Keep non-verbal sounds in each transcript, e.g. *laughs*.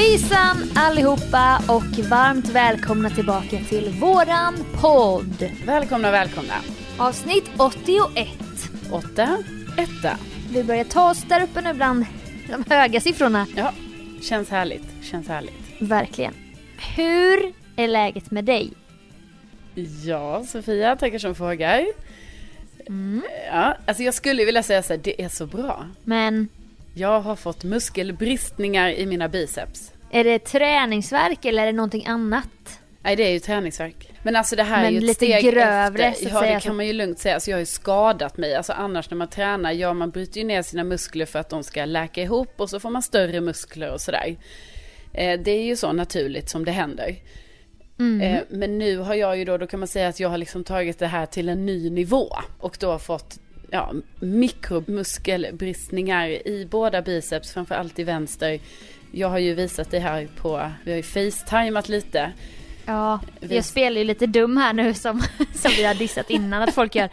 Hejsan allihopa och varmt välkomna tillbaka till våran podd. Välkomna, välkomna. Avsnitt 81. Åtta, etta. Vi börjar ta oss där uppe nu bland de höga siffrorna. Ja, känns härligt. Känns härligt. Verkligen. Hur är läget med dig? Ja, Sofia, tackar som frågar. Mm. Ja, alltså jag skulle vilja säga så här, det är så bra. Men Jag har fått muskelbristningar i mina biceps. Är det träningsverk eller är det någonting annat? Nej, det är ju träningsvärk. Men alltså det här Men är ju ett lite steg grövre, efter. så att Ja, säga, det kan man ju lugnt säga. Alltså jag har ju skadat mig. Alltså annars när man tränar, ja man bryter ju ner sina muskler för att de ska läka ihop och så får man större muskler och sådär. Eh, det är ju så naturligt som det händer. Mm. Eh, men nu har jag ju då, då kan man säga att jag har liksom tagit det här till en ny nivå. Och då har fått ja, mikromuskelbristningar i båda biceps, framförallt i vänster. Jag har ju visat det här på, vi har ju facetimat lite. Ja, Vi- jag spelar ju lite dum här nu som, *laughs* som vi har dissat innan att folk gör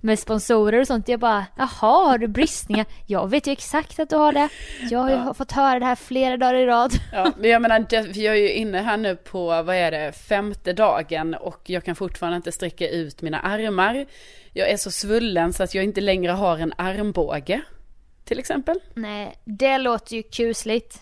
med sponsorer och sånt. Jag bara, jaha, har du bristningar? Jag vet ju exakt att du har det. Jag har ju Ja. fått höra det här flera dagar i rad. Ja, men jag menar, jag är ju inne här nu på, vad är det, femte dagen och jag kan fortfarande inte sträcka ut mina armar. Jag är så svullen så att jag inte längre har en armbåge, till exempel. Nej, det låter ju kusligt.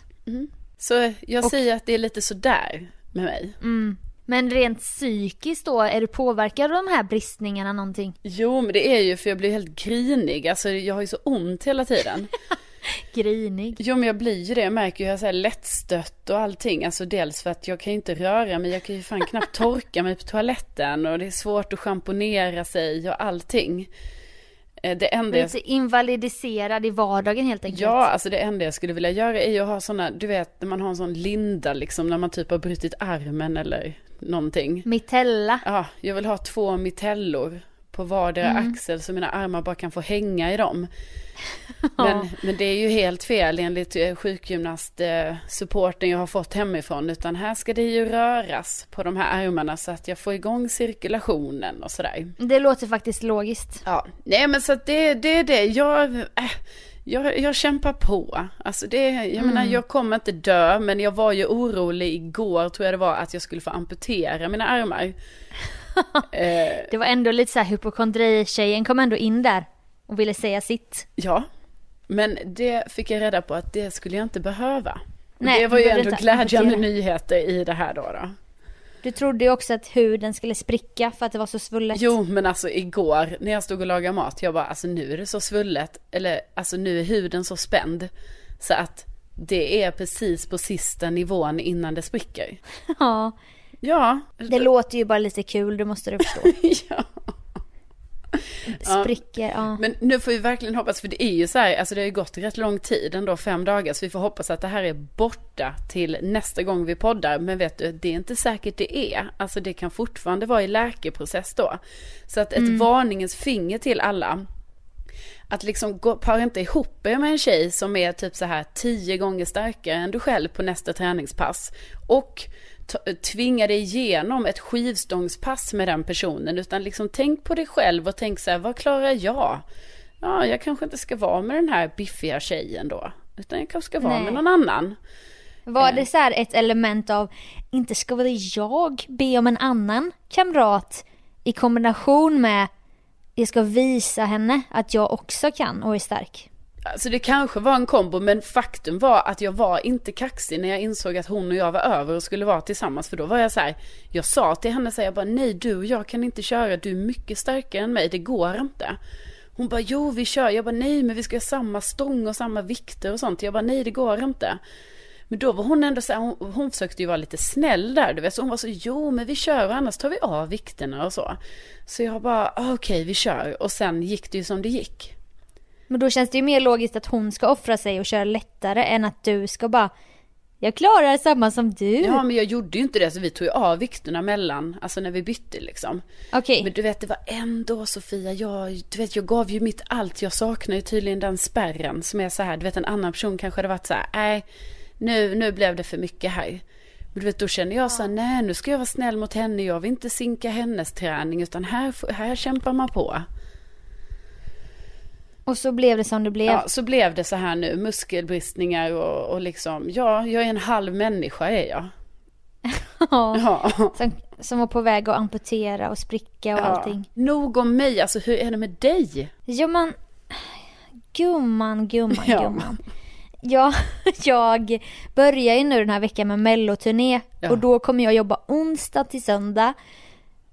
Så jag Och- säger att det är lite sådär med mig. Mm. Men rent psykiskt då, är du påverkad av de här bristningarna någonting? Jo, men det är ju för jag blir helt grinig. Alltså jag har ju så ont hela tiden. *laughs* Grinig. Jo, men jag blir ju det. Jag märker ju att jag är lättstött och allting. Alltså dels för att jag kan ju inte röra mig. Jag kan ju fan knappt torka mig på toaletten. Och det är svårt att schamponera sig och allting. Eh, Det enda jag... Lite invalidiserad i vardagen helt enkelt. Ja, alltså det enda jag skulle vilja göra är att ha sådana, du vet, när man har en sån linda liksom, när man typ har brutit armen eller någonting. Mitella. Ja, jag vill ha två mitellor på vardera Mm. axel så mina armar bara kan få hänga i dem. *laughs* Men, men det är ju helt fel enligt eh, sjukgymnast-supporten jag har fått hemifrån. Utan här ska det ju röras på de här armarna så att jag får igång cirkulationen och sådär. Det låter faktiskt logiskt. Ja, nej men så att det, det är det. Jag, äh, jag, jag kämpar på. Alltså det, jag menar jag kommer inte dö men jag var ju orolig igår tror jag det var att jag skulle få amputera mina armar. *laughs* eh, Det var ändå lite så här hypokondri-tjejen kom ändå in där och ville säga sitt. ja, men det fick jag reda på att det skulle jag inte behöva. Nej, det var ju ändå glädjande nyheter i det här då. då. Du trodde ju också att huden skulle spricka för att det var så svullet. Jo, men alltså igår när jag stod och lagade mat, jag bara alltså nu är det så svullet, eller alltså nu är huden så spänd så att det är precis på sista nivån innan det spricker. *laughs* Ja, Ja, det låter ju bara lite kul, det måste du förstå. *laughs* ja. Spricker, ja. Men nu får vi verkligen hoppas, för det är ju så här, alltså det har ju gått rätt lång tid ändå, fem dagar, så vi får hoppas att det här är borta till nästa gång vi poddar. Men vet du, det är inte säkert det är. Alltså det kan fortfarande vara i läkeprocess då. Så att ett varningens finger till alla. Att liksom gå, para inte ihop er med en tjej som är typ så här tio gånger starkare än du själv på nästa träningspass. Och tvinga dig igenom ett skivstångspass med den personen. Utan liksom tänk på dig själv och tänk så här, vad klarar jag? Ja, jag kanske inte ska vara med den här biffiga tjejen då. Utan jag kanske ska vara Nej. med någon annan. Var Eh. det så här ett element av, inte ska väl jag be om en annan kamrat i kombination med, jag ska visa henne att jag också kan och är stark. Alltså det kanske var en kombo men faktum var att jag var inte kaxig när jag insåg att hon och jag var över och skulle vara tillsammans. För då var jag så här, jag sa till henne så här, jag bara nej du och jag kan inte köra, du är mycket starkare än mig, det går inte. Hon bara jo vi kör, jag bara nej men vi ska ha samma stång och samma vikter och sånt. Jag bara nej det går inte. Men då var hon ändå så här, hon, hon försökte ju vara lite snäll där, du vet. Så hon var så, jo men vi kör och annars tar vi av vikterna och så. Så jag bara, okej okej vi kör. Och sen gick det ju som det gick. Men då känns det ju mer logiskt att hon ska offra sig och köra lättare än att du ska bara, jag klarar samma som du. Ja men jag gjorde ju inte det så vi tog ju av vikterna mellan, alltså när vi bytte liksom. Okej, Men du vet det var ändå Sofia, jag, du vet jag gav ju mitt allt, jag saknar ju tydligen den spärren som är så här, du vet en annan person kanske hade varit så här, nej nu, nu blev det för mycket här. Men du vet då känner jag så här, nej nu ska jag vara snäll mot henne, jag vill inte sinka hennes träning utan här, här kämpar man på. Och så blev det som det blev. Ja, så blev det så här nu, muskelbristningar och, och liksom, ja, jag är en halv människa är jag. *laughs* Ja. Ja. Som, som var på väg att amputera och spricka och allting. Nog om mig, alltså hur är det med dig? Ja men, gumman, gumman, Ja. gumman. Ja, *laughs* jag börjar ju nu den här veckan med melloturné Ja. och då kommer jag jobba onsdag till söndag.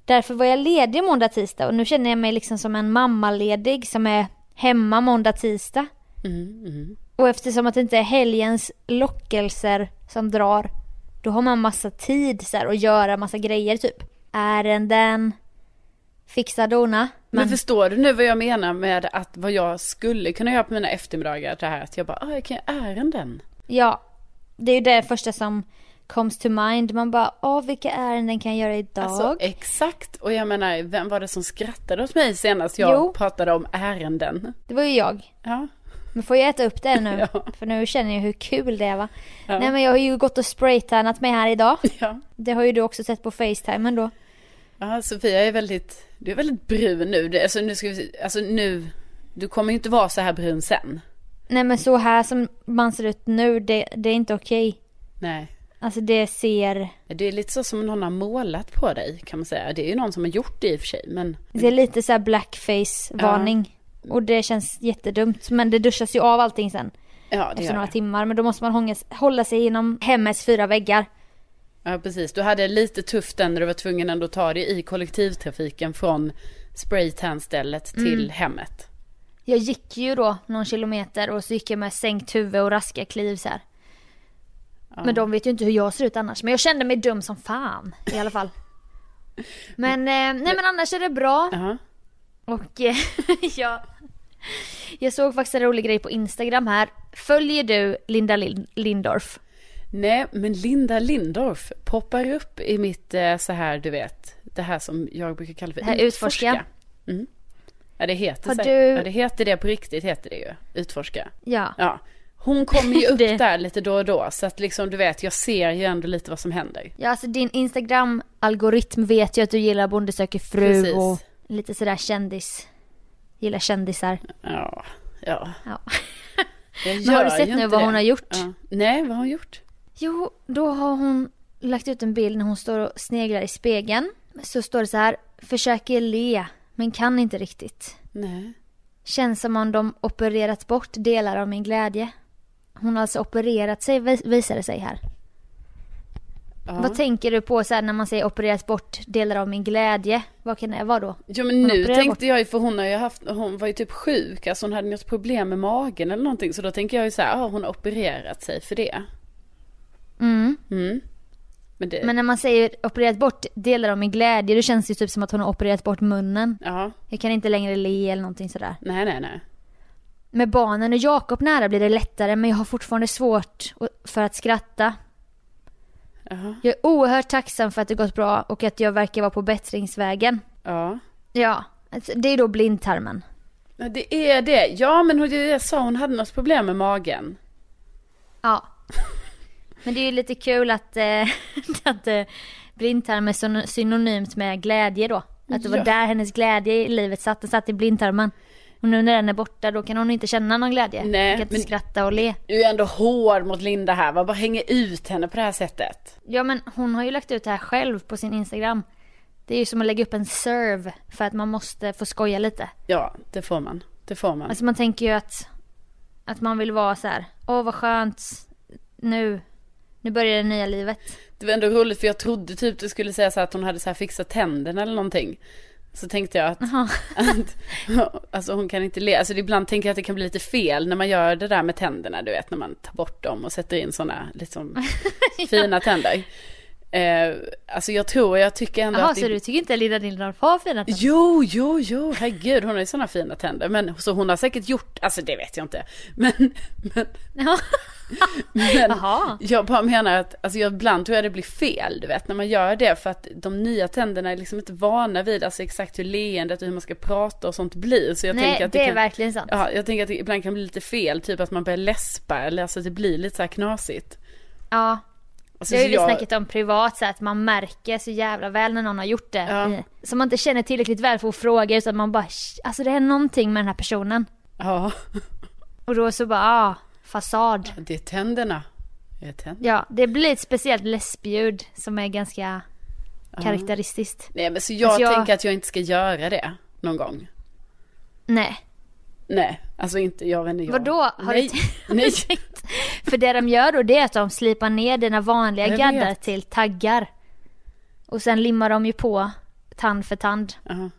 Därför var jag ledig måndag, tisdag och nu känner jag mig liksom som en mammaledig som är hemma måndag, tisdag. Mm, mm. Och eftersom att det inte är helgens lockelser som drar, då har man massa tid så här, att göra massa grejer typ. Ärenden, fixa dona. Men förstår du nu vad jag menar med att vad jag skulle kunna göra på mina eftermiddagar? Det här att jag bara, ah, jag kan göra ärenden. Ja, det är ju det första som comes to mind. Man bara, åh vilka ärenden kan jag göra idag? Alltså exakt, och jag menar, vem var det som skrattade åt mig senast jag Jo. pratade om ärenden? det var ju jag. Ja, Men får jag äta upp det nu? *laughs* Ja. För nu känner jag hur kul det var. Ja. Nej men jag har ju gått och spraytannat mig här idag. *laughs* ja. Det har ju du också sett på Facetime ändå. Ja, Sofia är väldigt, du är väldigt brun nu. Det, alltså nu ska vi alltså nu, du kommer ju inte vara så här brun sen. Nej men så här som man ser ut nu, det, det är inte okej. Nej. Alltså det ser, Det är lite så som någon har målat på dig kan man säga. Det är ju någon som har gjort det i och för sig. Men det är lite så här blackface-varning. Och det känns jättedumt. Men det duschas ju av allting sen. ja, Efter några timmar. Men då måste man hålla sig inom hemmets fyra väggar. Ja, precis. Du hade lite tufft den när du var tvungen ändå att ta dig i kollektivtrafiken från spraytan-stället till hemmet. Jag gick ju då någon kilometer och så gick jag med sänkt huvud och raska kliv så här. Men de vet ju inte hur jag ser ut annars. Men jag kände mig dum som fan i alla fall. Men, eh, nej men annars är det bra. Ja. Och eh, *laughs* jag, jag såg faktiskt en rolig grej på Instagram här. Följer du Linda Lin- Lindorff? Nej, men Linda Lindorff poppar upp i mitt eh, så här, du vet, det här som jag brukar kalla för Det här utforska. Mm. Ja, det heter, Har du- ja, det heter det på riktigt, heter det ju. Utforska. Ja. Ja. Hon kommer ju *laughs* upp Det- där lite då och då, så att liksom du vet, jag ser ju ändå lite vad som händer. Ja, alltså din Instagram-algoritm vet ju att du gillar Bonde söker fru Precis. och lite sådär kändis. Gillar kändisar. Ja, ja. Ja. *laughs* Men har du sett nu vad det. hon har gjort? Ja. Nej, vad har hon gjort? Jo, då har hon lagt ut en bild när hon står och sneglar i spegeln. Så står det så här, försöker le, men kan inte riktigt. Nej. Känns som om de opererat bort delar av min glädje. Hon har alltså opererat sig, vis- visar det sig här. Ja. Vad tänker du på så här när man säger opererat bort delar av min glädje? Vad kan det vara då? Jo men Hon nu tänkte bort. jag ju, för hon har ju haft, hon var ju typ sjuk, alltså hon hade något problem med magen eller någonting. Så då tänker jag ju så här, ja hon har opererat sig för det. Mm. Mm. Men det, Men när man säger opererat bort delar av min glädje, då känns det ju typ som att hon har opererat bort munnen. ja, Jag kan inte längre le eller någonting sådär. nej nej nej. Med barnen och Jakob nära blir det lättare, men jag har fortfarande svårt för att skratta. Jaha. Jag är oerhört tacksam för att det gått bra och att jag verkar vara på bättringsvägen. Ja. Ja, alltså, det är då blindtarmen. ja, det är det. Ja men hon, jag sa hon hade något problem med magen. Ja. Men det är ju lite kul att, eh, *laughs* att eh, blindtarm är syn- synonymt med glädje då. Att det var Ja. där hennes glädje i livet satt, den satt i blindtarmen. Och nu när den är borta då kan hon inte känna någon glädje. Nej, hon kan inte men- skratta och le. Du är ändå hård mot Linda här, vad bara hänger ut henne på det här sättet. Ja men hon har ju lagt ut det här själv på sin Instagram. Det är ju som att lägga upp en serve för att man måste få skoja lite. Ja, det får man. Det får man. Alltså man tänker ju att, att man vill vara så här. åh vad skönt, nu, nu börjar det nya livet. Det var ändå roligt för jag trodde typ du skulle säga så här att hon hade så här fixat tänderna eller någonting. Så tänkte jag att, *laughs* att alltså hon kan inte le. Alltså ibland tänker jag att det kan bli lite fel när man gör det där med tänderna, du vet när man tar bort dem och sätter in sådana liksom *laughs* fina tänder. Eh, alltså jag tror, jag tycker ändå Jaha, att det... så du tycker inte Linda Lindorff har fina tänder? Jo, jo, jo, herregud, hon har ju sådana fina tänder. Men så hon har säkert gjort, alltså det vet jag inte. Men, men, Ja. *laughs* men Jaha. jag bara menar att, alltså jag, ibland tror jag det blir fel, du vet, när man gör det. För att de nya tänderna är liksom inte vana vid, alltså exakt hur leendet och hur man ska prata och sånt blir. Så jag Nej, tänker att det, det, är kan, verkligen sant. ja, jag tänker att det ibland kan bli lite fel, typ att man börjar läspa eller alltså det blir lite så här knasigt. Ja. Alltså, Det har ju vi jag- snackat om privat så att man märker så jävla väl när någon har gjort det. Ja. Som man inte känner tillräckligt väl för att fråga utan man bara, "Sh, alltså det är någonting med den här personen. Ja, Och då så bara, ah, fasad. det är tänderna. Det är tänd- Ja, det blir ett speciellt läspljud som är ganska karaktäristiskt. Nej men så jag, Alltså, jag- tänker att jag inte ska göra det någon gång. Nej, Nej, alltså inte, jag vet inte. Jag. Vadå? Har nej, du nej. *laughs* *laughs* tänkt? För det de gör då det är att de slipar ner dina vanliga Jag gaddar vet. till taggar. Och sen limmar de ju på tand för tand. Ja.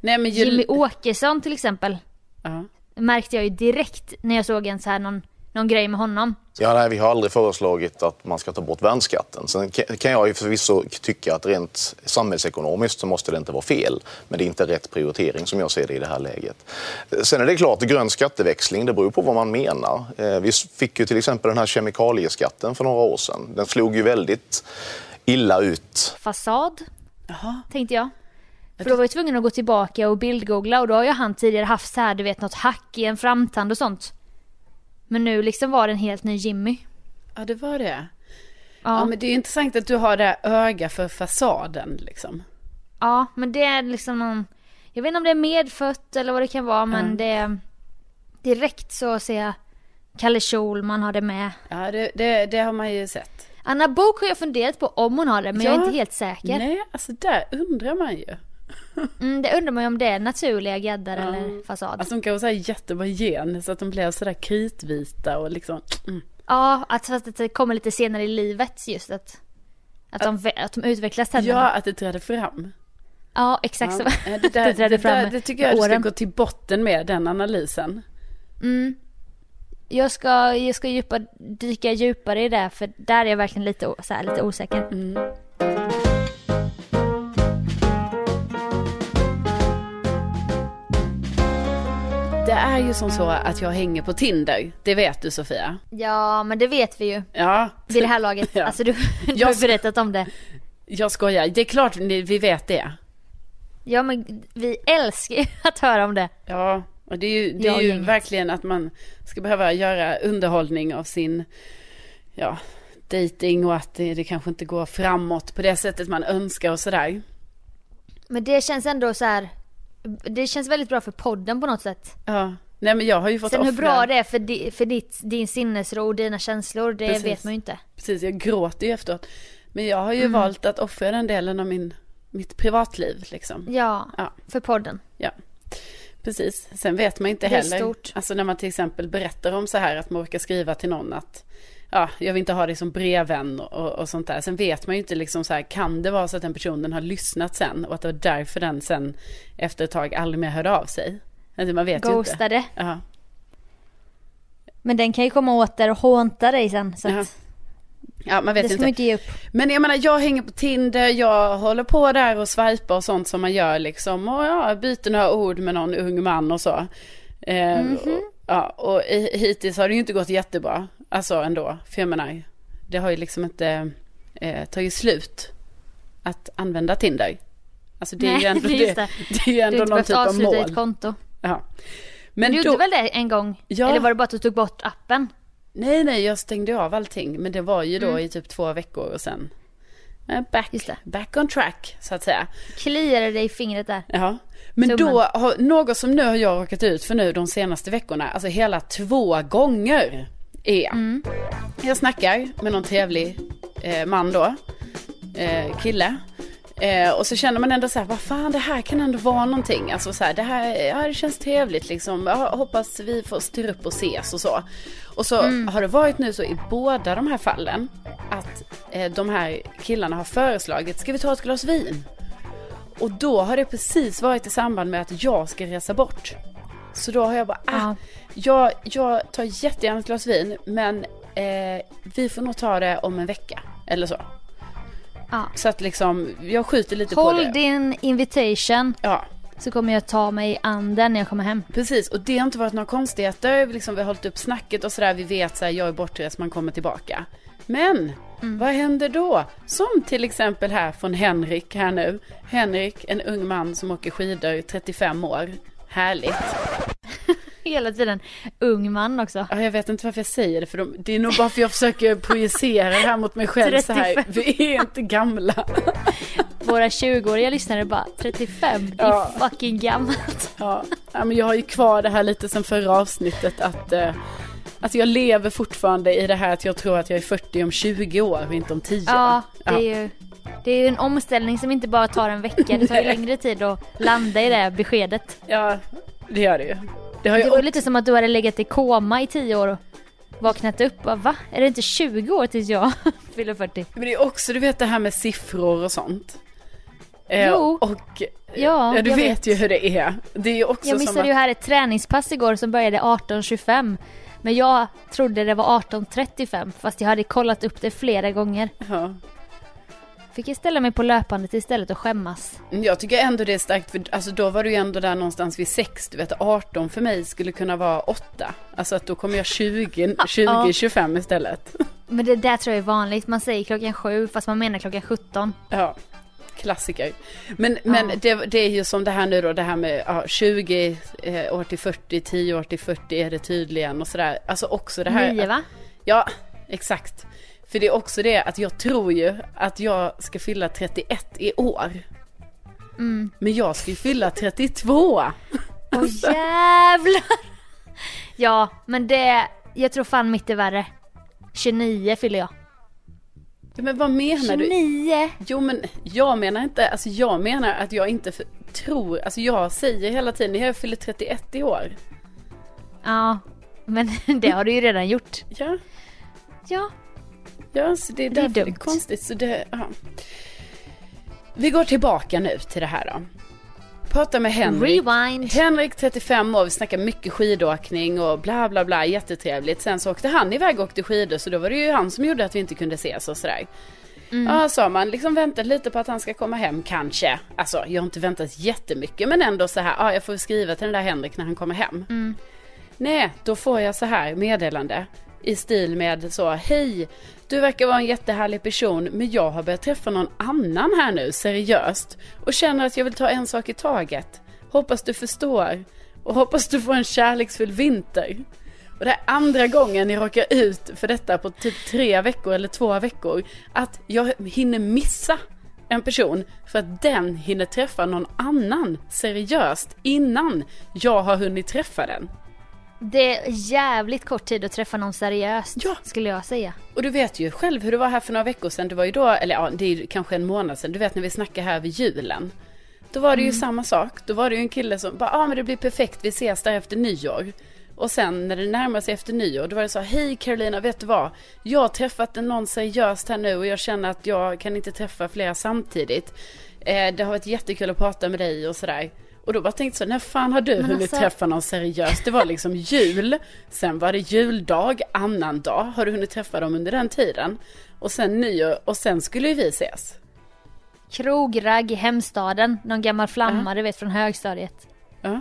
Nej men ju... Jimmy Åkesson till exempel Ja. märkte jag ju direkt när jag såg en så här någon, någon grej med honom. Ja, nej, vi har aldrig föreslagit att man ska ta bort värnskatten. Sen ka- kan jag ju förvisso tycka att rent samhällsekonomiskt så måste det inte vara fel. Men det är inte rätt prioritering som jag ser det i det här läget. Sen är det klart, grön skatteväxling, det beror på vad man menar. Eh, Vi fick ju till exempel den här kemikalieskatten för några år sedan. Den slog ju väldigt illa ut. Fasad, Jaha. tänkte jag. För då var jag tvungen att gå tillbaka och bildgoogla och då har ju han tidigare haft så här, du vet något hack i en framtand och sånt. Men nu liksom var det en helt ny Jimmy. Ja det var det. Ja. Ja, men det är intressant att du har det öga för fasaden liksom. ja men det är liksom någon, jag vet inte om det är medfött eller vad det kan vara men Ja. det är direkt så ser jag Kalle Schulman har det med. Ja det, det, det har man ju sett. Anna Bok har jag funderat på om hon har det men jag är Ja. inte helt säker. Nej, alltså där undrar man ju. Mm, det undrar man ju om det är naturliga gaddar eller fasad. Alltså de kanske har jättebra gen så att de blev sådär kritvita och liksom. Mm. Ja, att, fast att det kommer lite senare i livet just att, att, de, vä- att de utvecklas Ja, tänderna. att det trädde fram. Ja, exakt Ja, så. det, där, *laughs* det, trädde där, fram det tycker jag du ska gå till botten med, den analysen. Mm. Jag ska, jag ska djupa, dyka djupare i det för där är jag verkligen lite, så här, lite osäker. Mm. Är ju som så att jag hänger på Tinder. Det vet du Sofia. Ja, men det vet vi ju Ja, vid det här laget. *laughs* Ja. Alltså du, du Jag har berättat om det. jag skojar. Det är klart vi vet det. Ja, men vi älskar att höra om det. Ja, och det är ju, det är ju verkligen att man ska behöva göra underhållning av sin, ja, dating och att det, det kanske inte går framåt på det sättet man önskar och sådär. Men det känns ändå så här. Det känns väldigt bra för podden på något sätt. Ja, nej men jag har ju fått Sen hur offra- bra det är för, di, för ditt, din sinnesro och dina känslor, det Precis. vet man ju inte. Precis, jag gråter ju efteråt. Men jag har ju Mm. valt att offra den delen av min, mitt privatliv liksom. Ja, Ja. för podden. Ja, precis. Sen vet man inte Det är heller. stort. Alltså när man till exempel berättar om så här att man orkar skriva till någon att ja, jag vill inte ha dig som brevvän och, och sånt där. Sen vet man ju inte liksom så här, kan det vara så att den personen har lyssnat sen och att det var därför den sen efter ett tag aldrig mer hörde av sig? Alltså, man vet ju inte. Ghostade. Men den kan ju komma åt där och hånta dig sen. Så att ja man vet det ska inte. man inte ge upp. Men jag menar, jag hänger på Tinder, jag håller på där och swipar och sånt som man gör liksom. Och ja, byter några ord med någon ung man och så. Eh, Mhm. och, ja, och hi- hittills har det ju inte gått jättebra. Alltså ändå, för jag menar, det har ju liksom inte eh, tagit slut att använda Tinder. Alltså det är ju ändå, *laughs* det, det. *laughs* det är ju Du har ändå inte någon behövt typ av avsluta mål. ditt konto. Ja. Men Men du då, gjorde väl det en gång? Ja. Eller var det bara att du tog bort appen? nej nej, jag stängde av allting. Men det var ju då Mm. i typ två veckor och sen eh, back, back on track så att säga. Kliade dig i fingret där? Ja, men Tummen. då har något som nu har jag råkat ut för nu de senaste veckorna, alltså hela två gånger är. Mm. Jag snackar med någon trevlig eh, man då, eh, kille. Eh, och så känner man ändå så här, vad fan det här kan ändå vara någonting. Alltså så här, det här ja, det känns trevligt liksom. Jag hoppas vi får styra upp och ses och så. Och så har det varit nu så i båda de här fallen att eh, de här killarna har föreslagit, ska vi ta ett glas vin? Och då har det precis varit i samband med att jag ska resa bort. Så då har jag bara, ah, Ja. jag, jag tar jättegärna ett glas vin men eh, vi får nog ta det om en vecka. Eller så. Ja. Så att liksom, jag skjuter lite på Håll det. din invitation Ja, så kommer jag ta mig i anden när jag kommer hem. precis. Och det har inte varit några konstigheter. Liksom, vi har hållit upp snacket och sådär. Vi vet så här, jag är bortrest, man kommer tillbaka. Men vad händer då? Som till exempel här från Henrik här nu. Henrik, en ung man som åker skidor, 35 år. Härligt. *laughs* Hela tiden. Ung man också. Ja, jag vet inte varför jag säger det, för de, det är nog bara för jag försöker projicera det här mot mig själv så här. 35. Vi är inte gamla. *laughs* våra 20-åriga lyssnare bara 35, det är Ja. fucking gammalt. Ja, ja, men jag har ju kvar det här lite sen förra avsnittet att eh, Alltså jag lever fortfarande i det här att jag tror att jag är 40 om 20 år och inte om 10. Ja, det är ju det är ju en omställning som inte bara tar en vecka, det tar ju *laughs* längre tid att landa i det beskedet. ja, det gör det ju. Det har ju Det var lite som att du hade legat i koma i 10 år och vaknat upp och va? Är det inte 20 år tills jag *laughs* fyller 40? men det är också du vet det här med siffror och sånt. Eh, Jo. Och Ja, ja, du vet, vet. ju hur det är. Det är ju också Jag som missade att, ju här ett träningspass igår som började 18.25 Men jag trodde det var 18.35 fast jag hade kollat upp det flera gånger. ja. Fick jag ställa mig på löpandet istället och skämmas. Jag tycker ändå det är starkt för alltså då var du ju ändå där någonstans vid 6, du vet 18 för mig skulle kunna vara 8. Alltså att då kommer jag 20, 20, 25 istället. Men det där tror jag är vanligt. Man säger klockan sju fast man menar klockan 17. Ja, klassiker. Men, men Ja. det, det är ju som det här nu då, det här med ja, 20 eh, år till 40, 10 år till 40 är det tydligen och sådär. Alltså också det här. Nio va? Ja, exakt. För det är också det att jag tror ju att jag ska fylla 31 i år. Mm. Men jag ska ju fylla 32. Åh *laughs* jävlar! Ja, men det... Jag tror fan mitt är värre. 29 fyller jag. Ja, Men vad menar du? 29! Jo men jag menar inte, alltså jag menar att jag inte för, tror, alltså jag säger hela tiden, jag fyller 31 i år. Ja, men *laughs* det har du ju redan gjort. Ja, Ja, ja så det är Det är därför det är konstigt. Så det. Vi går tillbaka nu till det här då. Prata med Henrik. rewind. Henrik 35 år, vi snackar mycket skidåkning och bla bla bla, jättetrevligt. Sen så åkte han iväg och åkte skidor så då var det ju han som gjorde att vi inte kunde ses och sådär. Ja, sa man liksom väntat lite på att han ska komma hem kanske. Alltså jag har inte väntat jättemycket men ändå så här, ja jag får skriva till den där Henrik när han kommer hem. Nej, då får jag så här meddelande i stil med så, hej, du verkar vara en jättehärlig person men jag har börjat träffa någon annan här nu seriöst och känner att jag vill ta en sak i taget. Hoppas du förstår och hoppas du får en kärleksfull vinter. Och det är andra gången jag råkar ut för detta på typ tre veckor eller två veckor. Att jag hinner missa en person för att den hinner träffa någon annan seriöst innan jag har hunnit träffa den. Det är jävligt kort tid att träffa någon seriöst, Ja. skulle jag säga. Och du vet ju själv hur det var här för några veckor sedan. Det var ju då, eller ja, det är ju kanske en månad sedan. Du vet när vi snackade här vid julen. Då var det ju samma sak. Då var det ju en kille som bara, ja ah, men det blir perfekt, vi ses där efter nyår. Och sen när det närmar sig efter nyår, då var det så, hej Carolina, vet du vad? Jag har träffat någon seriöst här nu och jag känner att jag kan inte träffa flera samtidigt. Eh, det har varit jättekul att prata med dig och sådär. Och då bara tänkte jag så, när fan har du Men hunnit alltså- träffa någon seriöst? Det var liksom jul, sen var det juldag, annan dag. Har du hunnit träffa dem under den tiden? Och sen nyår, och sen skulle ju vi ses. Krogragg i hemstaden, någon gammal flamma du vet från högstadiet. Ja.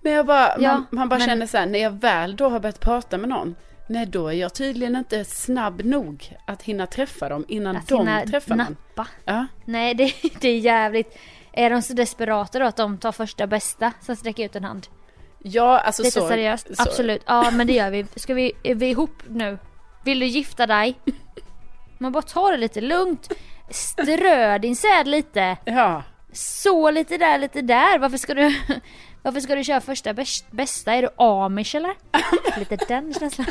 Men jag bara, Ja, man, man bara men- känner så här, när jag väl då har börjat prata med någon, nej då är jag tydligen inte snabb nog att hinna träffa dem innan Att de träffar nappa. Ja. Nej, det, *laughs* det är jävligt. Är de så desperata då att de tar första bästa som sträcker ut en hand? ja, alltså Lite så. seriöst? så- Absolut. Ja, men det gör vi. Ska vi, är vi ihop nu? Vill du gifta dig? Man bara tar det lite lugnt. Strö din säd lite. Ja, Så lite där, lite där. Varför ska du... Varför ska du köra första bäst- bästa? Är du amish eller? Lite den känslan.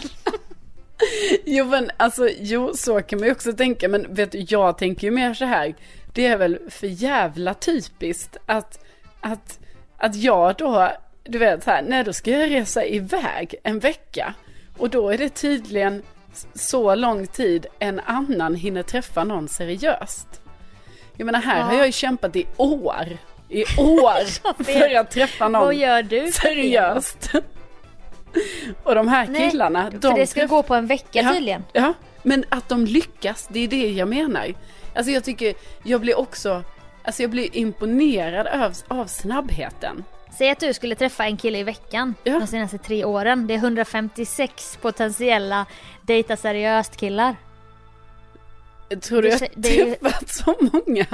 jo men alltså, jo så kan man ju också tänka, men vet du, jag tänker ju mer så här, det är väl för jävla typiskt att, att, att jag då, du vet så här, nej då ska jag resa iväg en vecka och då är det tydligen så lång tid en annan hinner träffa någon seriöst. Jag menar här Ja. har jag ju kämpat i år, i år *laughs* för att träffa någon Vad gör du? seriöst. Och de här Nej, killarna, För de det ska träff- gå på en vecka Ja. tydligen. Ja, men att de lyckas, det är det jag menar. Alltså jag tycker, jag blir också, alltså jag blir imponerad av, av snabbheten. Säg att du skulle träffa en kille i veckan Ja. de senaste tre åren. Det är 156 potentiella dejta seriöst killar. Tror du Det- jag har är- träffat så många?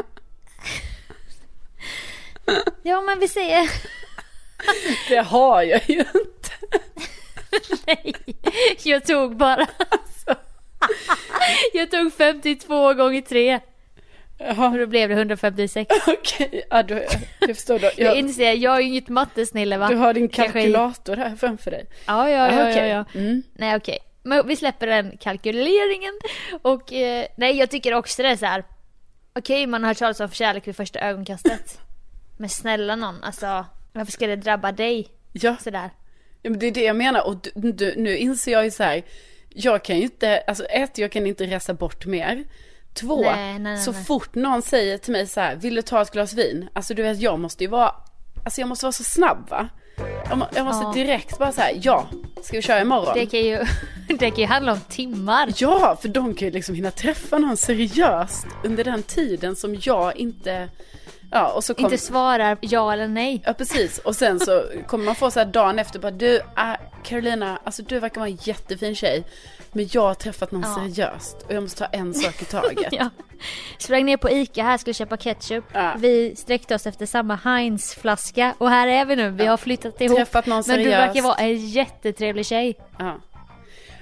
Ja men vi säger *laughs* Det har jag ju inte. *laughs* nej. Jag tog bara. Alltså. *laughs* Jag tog 52 gånger 3. Och Jaha, då blev det 156. *laughs* okej. Ja, du, du förstår då. *laughs* Jag Jag, inser, jag är ju inget mattesnille va? du har din kalkylator här framför dig. Ja, ja, ja, ja, okej. ja. Mm. Nej okej. Men vi släpper den kalkyleringen. Och eh, nej jag tycker också det är så här. Okej man har hört talas om kärlek vid första ögonkastet. *laughs* Men snälla någon, alltså varför ska det drabba dig Ja, sådär? Ja, men det är det jag menar och du, du, nu inser jag ju så här, jag kan ju inte, alltså ett, jag kan inte resa bort mer. Två, Nej, nej, nej, så fort någon säger till mig så här, vill du ta ett glas vin? Alltså du vet, jag måste ju vara, alltså jag måste vara så snabb va? Jag, må, jag måste Ja. direkt bara så här, ja, ska vi köra imorgon? Det kan ju, *laughs* det kan ju handla om timmar. Ja, för de kan ju liksom hinna träffa någon seriöst under den tiden som jag inte, ja och så kom, Inte svarar ja eller nej. Ja precis och sen så kommer man få så här dagen efter bara du äh, Carolina, alltså du verkar vara en jättefin tjej Men jag har träffat någon Ja. seriöst och jag måste ta en sak i taget *laughs* Ja. Sprang ner på Ica här, skulle köpa ketchup. Ja. Vi sträckte oss efter samma Heinz-flaska och här är vi nu. Vi har flyttat ihop. Träffat någon Men du seriöst. verkar vara en jättetrevlig tjej. Ja.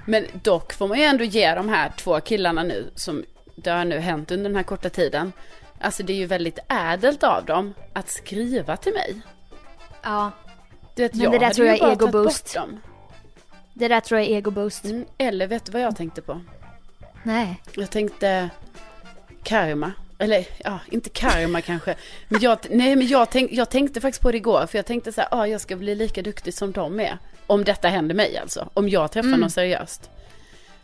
Men dock får man ju ändå ge de här två killarna nu som det har nu hänt under den här korta tiden Alltså det är ju väldigt ädelt av dem att skriva till mig Ja, Du vet Men jag det där tror jag är ego-boost. det där tror jag är ego-boost. Mm, Eller vet du vad jag tänkte på? Nej. Jag tänkte karma. Eller ja, inte karma *laughs* kanske. Men jag, nej, men jag, tänk, jag tänkte faktiskt på det igår. För jag tänkte så här, ah, jag ska bli lika duktig som de är. Om detta händer mig alltså. Om jag träffar Mm. någon seriöst.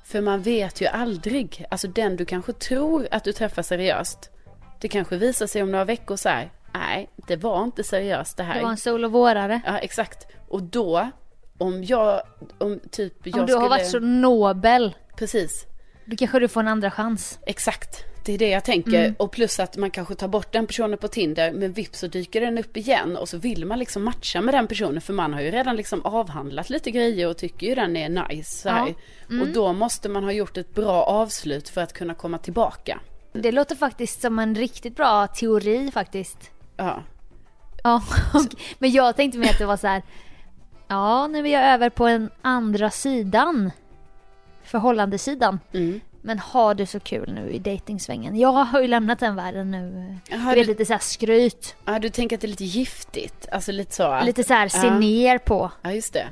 För man vet ju aldrig. Alltså den du kanske tror att du träffar seriöst. Det kanske visar sig om några veckor så här. Nej, det var inte seriöst det här. Det var en sol och vårare. Ja, exakt. Och då, om jag, om typ jag Om du har skulle... varit så nobel, Precis. då kanske du får en andra chans. Exakt, det är det jag tänker. Mm. Och plus att man kanske tar bort den personen på Tinder, men vips så dyker den upp igen och så vill man liksom matcha med den personen för man har ju redan liksom avhandlat lite grejer och tycker ju den är nice. Ja. Mm. Och då måste man ha gjort ett bra avslut för att kunna komma tillbaka. Det låter faktiskt som en riktigt bra teori faktiskt. Ja, Ja, *laughs* och- men jag tänkte mer att det var så här. Ja, nu är jag över på en andra sidan. Förhållandesidan. mm. Men har du så kul nu i dejtingsvängen? Jag har ju lämnat den världen nu. Jaha, Du vet lite så här skryt. ja, du tänker att det är lite giftigt? Alltså lite så? Lite så här se Ja. ner på. Ja, just det.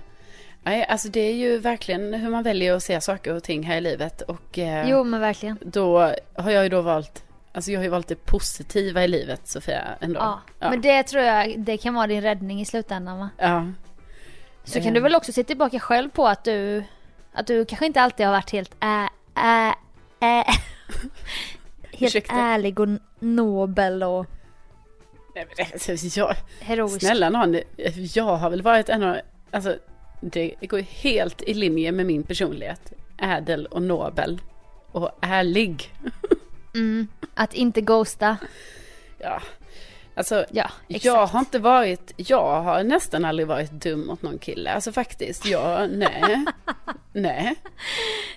Nej, alltså det är ju verkligen hur man väljer att se saker och ting här i livet. Och eh, Jo men verkligen. då har jag ju då valt, alltså jag har ju valt det positiva i livet Sofia ändå. Ja. ja. Men det tror jag, det kan vara din räddning i slutändan va? ja. Så Eh. kan du väl också se tillbaka själv på att du, att du kanske inte alltid har varit helt ä, ä, ä, *laughs* helt Ursäkta? ärlig och nobel och Nej, men alltså, jag, heroisk. snälla någon, jag har väl varit en av, alltså det går helt i linje med min personlighet. Ädel och nobel och ärlig. Mm, att inte ghosta. Ja, alltså Ja, jag har inte varit, jag har nästan aldrig varit dum mot någon kille. Alltså faktiskt, jag, nej, nej.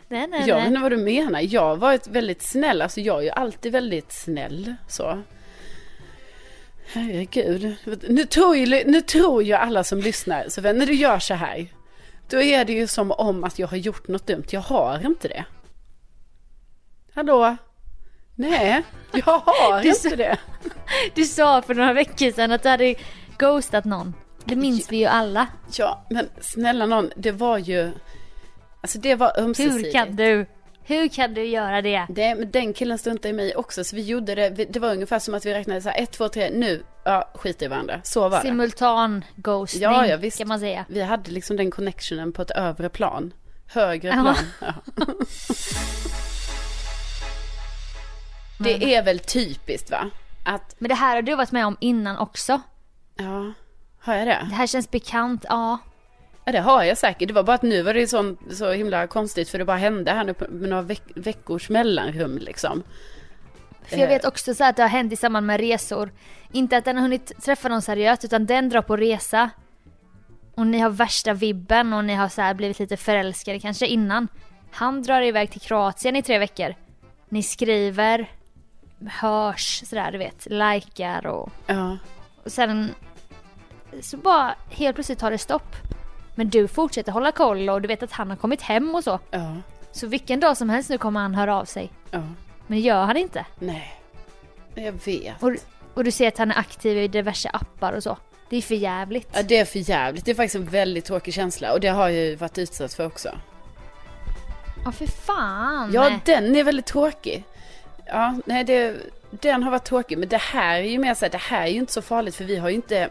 Nej, nej, Jag vet inte vad du menar. Jag har varit väldigt snäll. Alltså jag är ju alltid väldigt snäll. Så. Herregud. Nu tror, ju, nu tror ju alla som lyssnar. Så när du gör så här. Då är det ju som om att jag har gjort något dumt. Jag har inte det. Hallå? Nej, jag har *laughs* Du inte det. Du sa för några veckor sedan att du hade ghostat någon. Det minns vi ju alla. Ja, men snälla någon. Det var ju... Alltså det var ömsesidigt. Hur kan du? Hur kan du göra det? Det, men den killen struntade i mig också, så vi gjorde det, det var ungefär som att vi räknade så här, ett, två, tre, nu, ja, skit i varandra. Så var det. Simultan ghostning Ja, ja, visst. kan man säga. Vi hade liksom den connectionen på ett övre plan. Högre plan. Ja. *laughs* Det är väl typiskt va? Att, Men det här har du varit med om innan också. ja, har jag det? Det här känns bekant, ja. Ja det har jag säkert. Det var bara att nu var det så, så himla konstigt för det bara hände här nu med några veck, veckors mellanrum liksom. För jag vet också så att det har hänt i samband med resor. Inte att den har hunnit träffa någon seriöst utan den drar på resa. Och ni har värsta vibben och ni har så här blivit lite förälskade kanske innan. Han drar iväg till Kroatien i tre veckor. Ni skriver, hörs sådär du vet, likar och, Ja. och sen så bara helt plötsligt tar det stopp. Men du fortsätter hålla koll och du vet att han har kommit hem och så. Ja. Så vilken dag som helst nu kommer han höra av sig. Ja. Men det gör han inte. Nej. Jag vet. Och, och du ser att han är aktiv i diverse appar och så. Det är för jävligt. Ja, det är för jävligt. Det är faktiskt en väldigt tråkig känsla och det har jag ju varit utsatt för också. Ja, för fan. Ja, den är väldigt tråkig. Ja, nej, det, den har varit tråkig. Men det här är ju mer så här, det här är ju inte så farligt för vi har ju inte...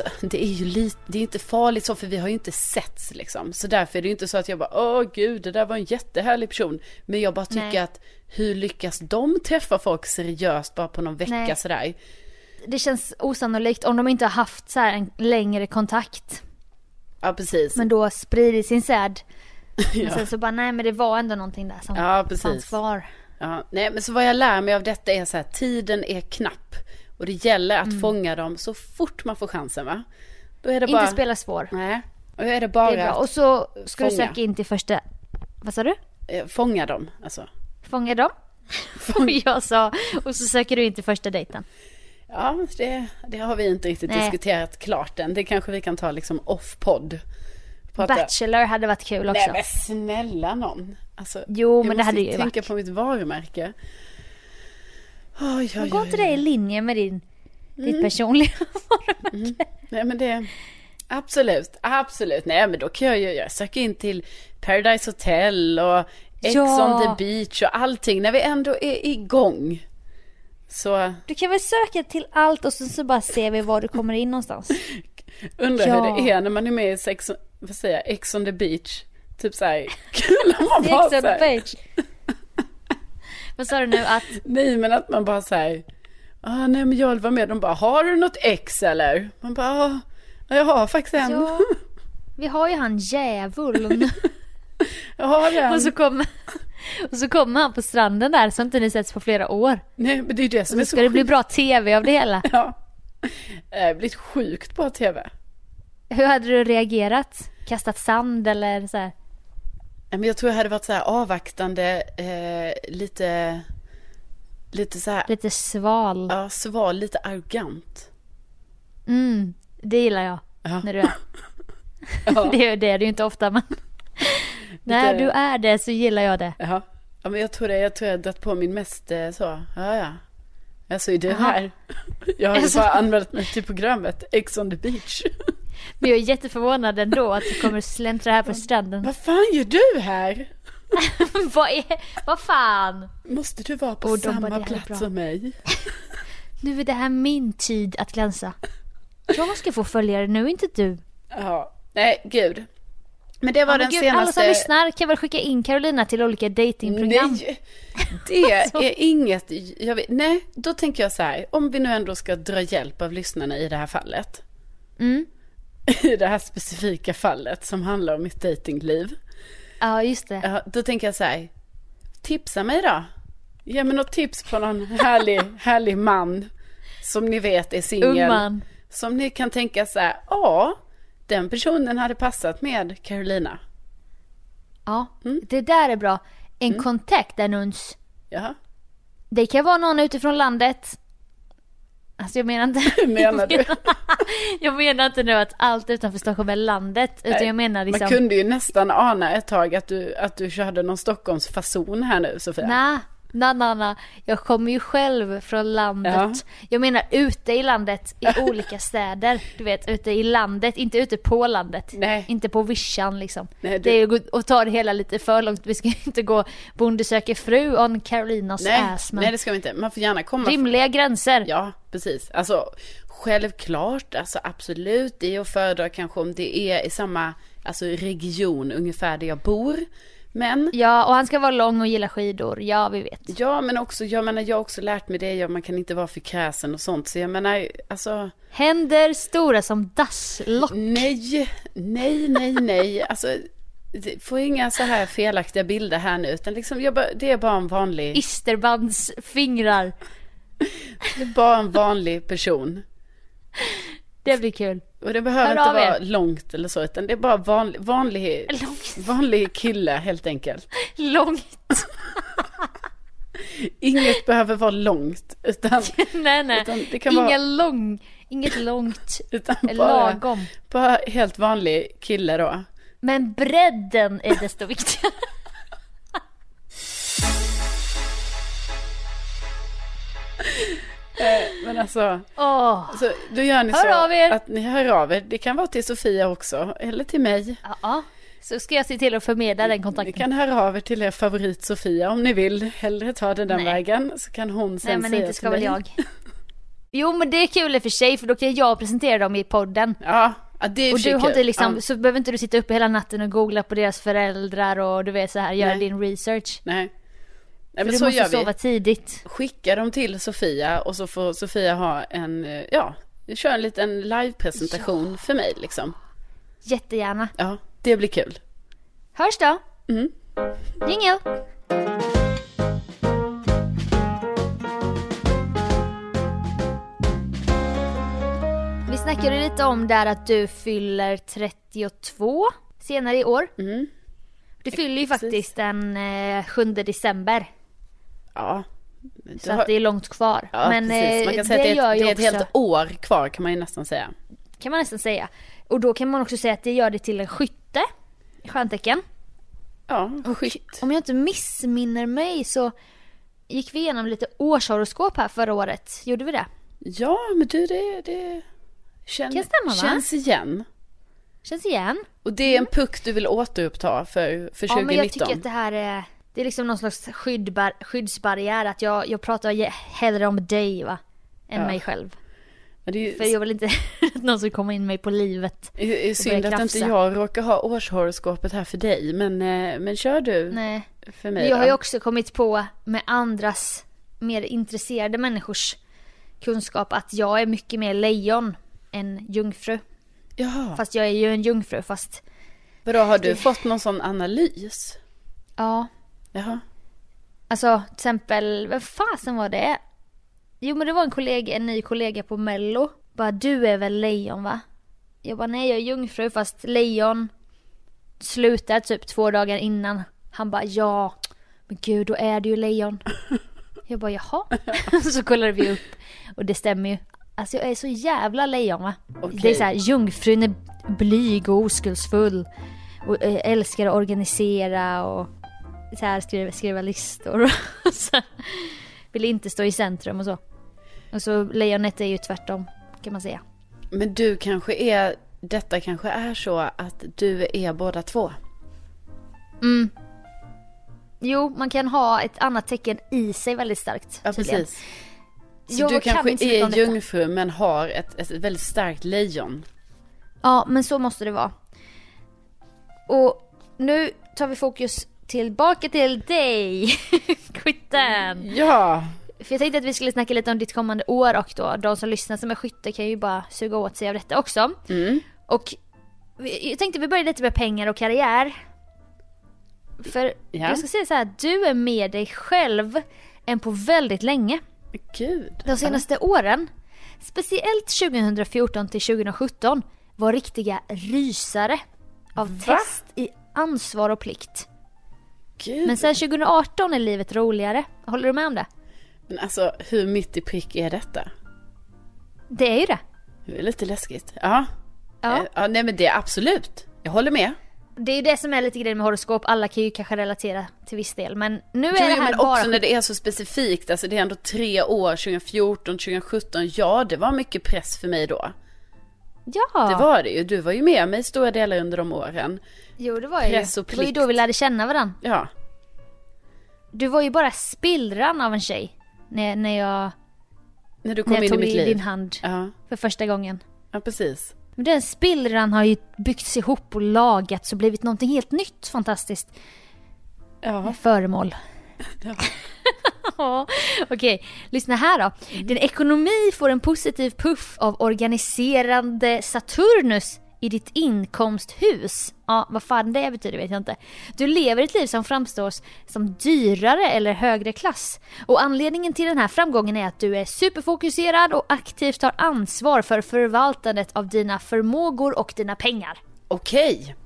Alltså det är ju lite, det är inte farligt så för vi har ju inte setts liksom. Så därför är det ju inte så att jag bara, åh gud, det där var en jättehärlig person. Men jag bara tycker Nej. att hur lyckas de träffa folk seriöst bara på någon vecka Nej. sådär? Det känns osannolikt om de inte har haft så här en längre kontakt. Ja, precis. Men då sprider sin säd. Men *laughs* Ja. sen så bara, nej men det var ändå någonting där som Ja, precis. fanns kvar. Ja, nej, men så vad jag lär mig av detta är så här, tiden är knapp. Och det gäller att fånga dem så fort man får chansen va? Då är det bara... Inte spela svår. Nej, och är det bara Det är bra. Och så ska du fånga. söka in till första, vad sa du? eh, fånga dem. Alltså. Fånga dem? *laughs* Och *laughs* jag sa, och så söker du in till första dejten. Ja, det, det har vi inte riktigt Nej. diskuterat klart än. Det kanske vi kan ta liksom off-podd. Bachelor hade varit kul också. Nej men snälla någon. Alltså, Jo, jag men det måste hade ju tänka varit. på mitt varumärke. Oj, oj, oj, går inte det i linje med din, Mm. ditt personliga *laughs* Nej men det, absolut, absolut. Nej men då kan jag ju, jag söker in till Paradise Hotel och Ex Ja. on the beach och allting när vi ändå är igång. Så Du kan väl söka till allt och sen så bara ser vi var du kommer in någonstans. *laughs* undrar Ja. hur det är när man är med i sex, vad säger jag, Ex on the beach. Typ såhär, *laughs* kul om man bara Sex on the page. Vad sa du nu att, nej men att man bara såhär, ah, nej men jag vill vara med. De bara, har du något ex eller? Man bara, ah, jag har faktiskt en. ja, vi har ju han djävulen. *laughs* Jag har en. Och så kommer, och så kommer han på stranden där som inte ni setts på flera år. Nej men det är ju det som Så är så ska det bli bra tv av det hela. *laughs* Ja. Det blivit sjukt bra tv. Hur hade du reagerat? Kastat sand eller så här? Ja, Men jag tror jag hade varit så här avvaktande, eh, lite, lite så här, Lite sval? ja, sval, lite arrogant. Mm, det gillar jag. Ja. När du är. *laughs* Ja. Det är det är det ju inte ofta men. När du är det så gillar jag det. Jaha. Ja, men jag tror det, jag tror jag har dragit på min mest eh, så, ja ja. Alltså är du Jaha. här? *laughs* Jag har ju bara anmält mig till programmet Ex on the beach. *laughs* Men jag är jätteförvånad ändå att du kommer släntra här på stranden. Vad fan gör du här? *laughs* vad är, vad fan? Måste du vara på bara, samma "Det här är plats bra." som mig? Nu är det här min tid att glänsa. Jag ska få följare nu, inte du. Ja, nej gud. Men det var Ja, den gud, Alla senaste... som lyssnar kan väl skicka in Carolina till olika datingprogram. Nej, det *laughs* Alltså. är inget, vet, nej, då tänker jag så här, om vi nu ändå ska dra hjälp av lyssnarna i det här fallet. Mm. I det här specifika fallet som handlar om mitt datingliv. Ja, just det. Då tänker jag så här, tipsa mig då. Ge mig något tips på någon härlig, *laughs* härlig man. Som ni vet är singel. Som ni kan tänka så här, ja, den personen hade passat med Carolina. Ja, Mm. det där är bra. En kontaktannons. Jaha, Det kan vara någon utifrån landet. Alltså jag menar inte... *laughs* hur menar du? *laughs* Jag menar inte nu att allt utanför Stockholm är landet. Utan Nej, jag menar liksom... Man kunde ju nästan ana ett tag att du, att du körde någon Stockholmsfason här nu Sofia. Nej, nej. Jag kommer ju själv från landet. Ja. Jag menar ute i landet, i *laughs* olika städer. Du vet, ute i landet, inte ute på landet. Nej. Inte på vischan liksom. Nej, du- Det är att ta det hela lite för långt. Vi ska inte gå Bonde söker fru on Carolinas nej, ass. Men nej, det ska vi inte. Man får gärna komma. rimliga gränser. Ja, precis. Alltså självklart, alltså absolut. Det är att föredra kanske om det är i samma alltså, region ungefär där jag bor. Men Ja, och han ska vara lång och gilla skidor. Ja, vi vet. Ja, men också, jag menar, jag har också lärt mig det, ja, man kan inte vara för kräsen och sånt, så jag menar, alltså, Händer stora som dasslock. nej, nej, nej, nej, alltså, får inga så här felaktiga bilder här nu, utan liksom, jag det är bara en vanlig, Isterbands fingrar. *laughs* det är bara en vanlig person. Det blir kul. Och det behöver Hör inte av er. vara långt eller så, utan det är bara vanlig, vanlig, Långt. vanlig kille helt enkelt. Långt. *laughs* Inget behöver vara långt, utan, *laughs* nej, nej. Utan det kan Inga vara- lång, inget långt. *laughs* utan bara, Lagom. bara helt vanlig kille då. Men bredden är desto viktigare. Eh, Men alltså, Åh! så då gör ni Hör så av er. att ni hör av er. Det kan vara till Sofia också, eller till mig. Ja, så ska jag se till att förmedla den Ni kontakten. kan höra av er till er favorit Sofia om ni vill. Hellre ta den, den vägen så kan hon sen Nej men säga inte ska väl jag. *laughs* Jo men det är kul i och för sig för då kan jag presentera dem i podden. Ja, ja, det är Och du har inte liksom, Ja, så behöver inte du sitta uppe hela natten och googla på deras föräldrar och du vet så här, göra din research. nej. Nej men du så måste gör vi. sova tidigt. Skicka dem till Sofia och så får Sofia ha en, eh, ja, kör en liten livepresentation för mig liksom. Jättegärna. Ja, det blir kul. Hörs då! Mm. Jingel! Vi snackade lite om där att du fyller 32 senare i år. Mm. Du fyller ju Precis. faktiskt den eh, 7 december. Ja. Så har- att det är långt kvar. Ja, Men precis. Man eh, kan säga att det är, ett, det är ett också, helt år kvar kan man ju nästan säga. kan man nästan säga. Och då kan man också säga att det gör det till en skytte. Stjärntecken. Ja, skytt. om jag inte missminner mig så gick vi igenom lite årshoroskop här förra året. Gjorde vi det? Ja, men du det, det känn, Kan stämma, va? känns igen. Känns igen. Och det är en puck du vill återuppta för, för 2019. Ja men jag tycker att det här är, det är liksom någon slags skyddbar, skyddsbarriär. Att jag, jag pratar hellre om dig va. Än Ja. mig själv. Ju För jag vill inte *laughs* att någon ska komma in mig på livet. det är synd att inte jag råkar ha årshoroskopet här för dig. Men, eh, men kör du Nej. för mig Men jag har ju också kommit på med andras mer intresserade människors kunskap att jag är mycket mer lejon än jungfru. Jaha, Fast jag är ju en jungfru fast vadå har du fått någon sån analys? ja. Jaha. Alltså till exempel, vad fasen var det? Jo men det var en kollega, en ny kollega på mello. Bara du är väl lejon va? Jag bara nej jag är jungfru fast lejon slutar typ två dagar innan. Han bara ja, men gud då är du ju lejon. *laughs* Jag bara jaha. *laughs* så kollade vi upp och det stämmer ju. Alltså jag är så jävla lejon va. Okej. Det är så här, jungfrun är blyg och oskuldsfull. Och eh, älskar att organisera och så här skriva, skriva listor. och *laughs* så här. Vill inte stå i centrum och så. Och så lejonet är ju tvärtom kan man säga. Men du kanske är, detta kanske är så att du är båda två. Mm. Jo, man kan ha ett annat tecken i sig väldigt starkt. Ja, tydligen. precis. Så Jag du kan kanske om är jungfru men har ett, ett väldigt starkt lejon. Ja, men så måste det vara. Och nu tar vi fokus tillbaka till dig, *laughs* skytten. Ja, För jag tänkte att vi skulle snacka lite om ditt kommande år och då de som lyssnar som är skytte kan ju bara suga åt sig av detta också. mm. Och jag tänkte vi börjar lite med pengar och karriär. För Ja. jag ska säga så här, du är med dig själv än på väldigt länge. gud. De senaste åren, speciellt 2014 till 2017, var riktiga rysare av Va? test i ansvar och plikt. Gud. Men sen 2018 är livet roligare. Håller du med om det? Men alltså hur mitt i prick är detta? Det är ju det. Det är lite läskigt. Ja. Ja. Eh, ja nej men det är absolut. Jag håller med. Det är ju det som är lite grejen med horoskop. Alla kan ju kanske relatera till viss del. Men nu är Jo, det här men bara... också när det är så specifikt. Alltså det är ändå tre år, 2014, 2017. Ja, det var mycket press för mig då. Ja! Det var det ju. Du var ju med mig stora delar under de åren. Jo det var ju press och Det var ju plikt. då vi lärde känna varandra. Ja. Du var ju bara spillran av en tjej. När, när jag, När du kom när jag in i tog mitt i liv. din hand Ja, för första gången. ja precis. Men den spillran har ju byggts ihop och lagats och blivit någonting helt nytt fantastiskt. Ja. Föremål. *laughs* Ja. *laughs* Ja, Okej, lyssna här då. Din ekonomi får en positiv puff av organiserande Saturnus i ditt inkomsthus. Ja, vad fan det betyder vet jag inte. Du lever ett liv som framstår som dyrare eller högre klass. Och anledningen till den här framgången är att du är superfokuserad och aktivt tar ansvar för förvaltandet av dina förmågor och dina pengar. Okej.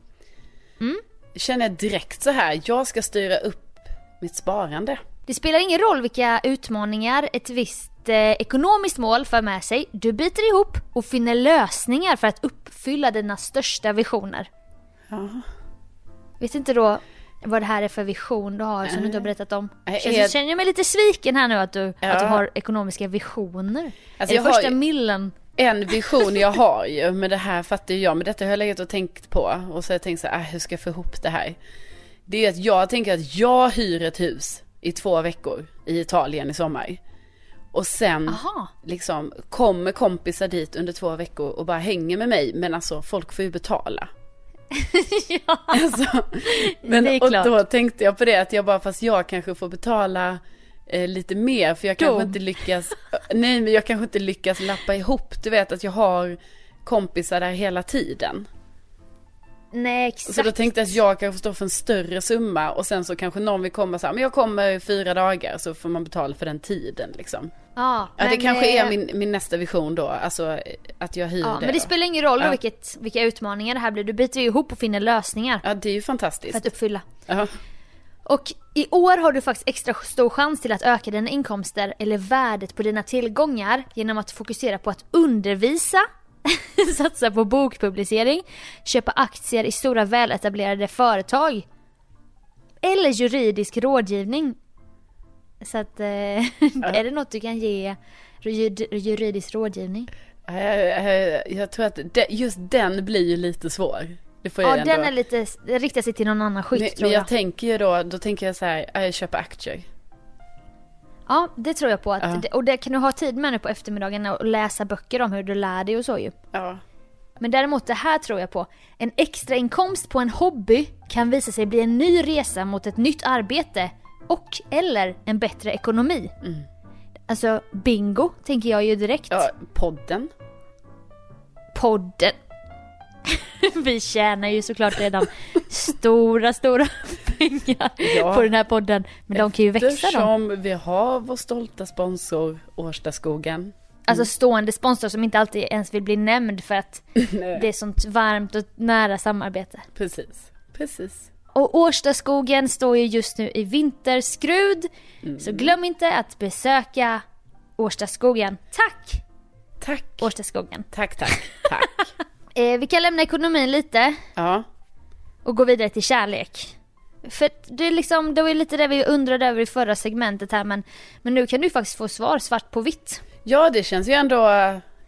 Mm. Känner jag direkt så här. Jag ska styra upp mitt sparande. Det spelar ingen roll vilka utmaningar ett visst eh, ekonomiskt mål för med sig. Du biter ihop och finner lösningar för att uppfylla dina största visioner. Ja. Vet inte då vad det här är för vision du har som du inte har berättat om. Känns, är- känner jag mig lite sviken här nu att du, Ja. att du har ekonomiska visioner. Alltså, är jag det första millen? En vision jag har ju, men det här fattar ju jag, men detta har jag legat och tänkt på. Och så har jag tänkt så här, äh, hur ska jag få ihop det här? Det är att jag tänker att jag hyr ett hus i två veckor i Italien i sommar. Och sen Aha. liksom kommer kompisar dit under två veckor och bara hänger med mig. Men alltså folk får ju betala. *laughs* ja. Alltså, men, Det är och klart. då tänkte jag på det att jag bara, fast jag kanske får betala eh, lite mer för jag kanske Dem. inte lyckas, *laughs* nej men jag kanske inte lyckas lappa ihop, du vet att jag har kompisar där hela tiden. Nej exakt. Så då tänkte jag att jag kanske står för en större summa och sen så kanske någon vill komma så här, men jag kommer i fyra dagar så får man betala för den tiden liksom. ja, Ja, det men, kanske eh, är min, min nästa vision då, alltså eh, att jag hyr Ja, det. men det spelar ingen roll Ja. vilket, vilka utmaningar det här blir. Du biter ju ihop och finner lösningar Ja, det är ju för fantastiskt. att uppfylla. Ja. Och i år har du faktiskt extra stor chans till att öka dina inkomster eller värdet på dina tillgångar genom att fokusera på att undervisa, *laughs* satsa på bokpublicering, köpa aktier i stora väletablerade företag eller juridisk rådgivning. Så att, eh, *laughs* är det något du kan ge juridisk rådgivning? Eh, eh, Jag tror att just den blir ju lite svår. Jag Ja, den är lite, riktar sig till någon annan skikt men, tror men jag. jag tänker ju då, då tänker jag så här, ja, jag köper aktier. Ja, det tror jag på. Att, Ja. Och det kan du ha tid med nu på eftermiddagen och läsa böcker om hur du lär dig och så ju. Ja. Men däremot det här tror jag på. En extra inkomst på en hobby kan visa sig bli en ny resa mot ett nytt arbete och eller en bättre ekonomi. Alltså bingo tänker jag ju direkt. ja, podden. Podden. *laughs* Vi tjänar ju såklart redan stora, stora pengar Ja. på den här podden. Men de kan ju växa då. Eftersom vi har vår stolta sponsor Årstaskogen. Alltså stående sponsor som inte alltid ens vill bli nämnd för att *laughs* det är sånt varmt och nära samarbete. Precis, precis. Och Årstaskogen står ju just nu i vinterskrud. Så glöm inte att besöka Årstaskogen. Tack Tack. Årstaskogen. Tack, tack, tack. *laughs* Eh, vi kan lämna ekonomin lite ja, och gå vidare till kärlek. För det är liksom, det var ju lite det vi undrade över i förra segmentet här men, men nu kan du faktiskt få svar svart på vitt. ja, det känns ju ändå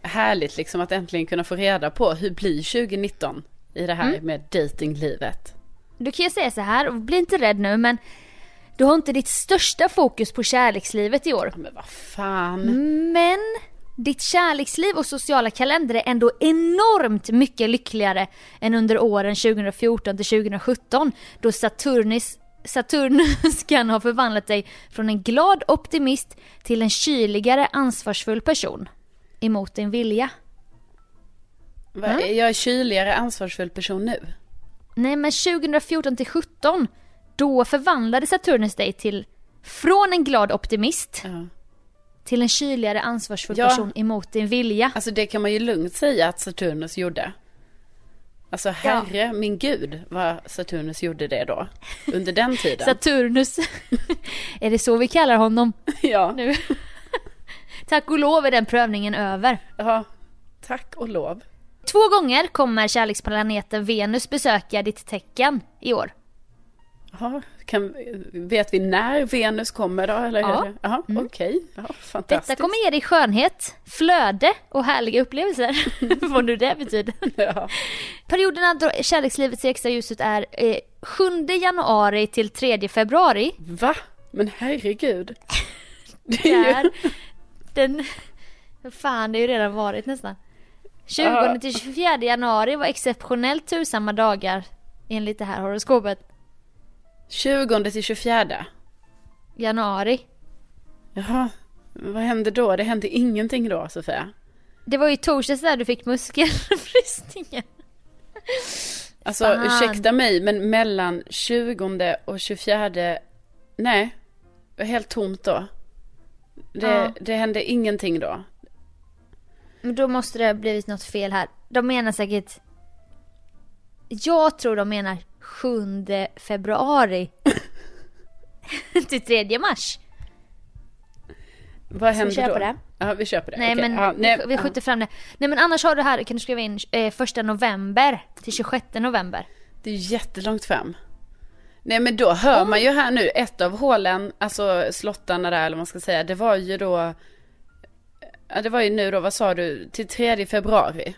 härligt liksom att äntligen kunna få reda på hur blir 2019 i det här med datinglivet. Du kan ju säga så här, och bli inte rädd nu men du har inte ditt största fokus på kärlekslivet i år. Men vad fan. Men ditt kärleksliv och sociala kalender är ändå enormt mycket lyckligare än under åren 2014 till 2017 då Saturnus, Saturnus kan ha förvandlat dig från en glad optimist till en kyligare ansvarsfull person emot din vilja. Är jag kyligare ansvarsfull person nu? Nej men 2014 till 17 då förvandlade Saturnus dig till från en glad optimist Ja. Till en kyligare ansvarsfull Ja. person emot din vilja. Alltså det kan man ju lugnt säga att Saturnus gjorde. Alltså herre min gud vad Saturnus gjorde det då. Under den *laughs* tiden. Saturnus. *laughs* är det så vi kallar honom *laughs* ja. nu? Tack och lov är den prövningen över. ja. Tack och lov. Två gånger kommer kärleksplaneten Venus besöka ditt tecken i år. Ja, kan, vet vi när Venus kommer då? Eller Ja. Jaha, okej. Ja, Detta kommer ge dig skönhet, flöde och härliga upplevelser. *laughs* Vad nu det betyder. Ja. Perioderna då kärlekslivet ser extra ljus ut är eh, 7 januari till 3 februari. Va? Men herregud. *laughs* Det är ju... Den... Fan, det har ju redan varit nästan. 20 Ja. till 24 januari var exceptionellt tursamma dagar enligt det här horoskopet. 20 till 24. Januari. Jaha, vad hände då? Det hände ingenting då Sofia. Det var ju torsdags där du fick muskelbristningen. *laughs* Alltså Fan. ursäkta mig men mellan 20 och 24 Nej, det var helt tomt då. Det, Ja. det hände ingenting då. Men då måste det ha blivit något fel här. De menar säkert... Jag tror de menar 7 februari. *laughs* till 3 mars. Vad Ska hände vi då? det? Ja vi köper det. Nej Okej, men ja, nej, vi skjuter fram det. Nej men annars har du här, kan du skriva in eh, första november till 26 november. Det är ju jättelångt fram. Nej men då hör man ju här nu, ett av hålen, alltså slottarna där eller vad man ska säga, det var ju då, ja det var ju nu då, vad sa du, till 3 februari.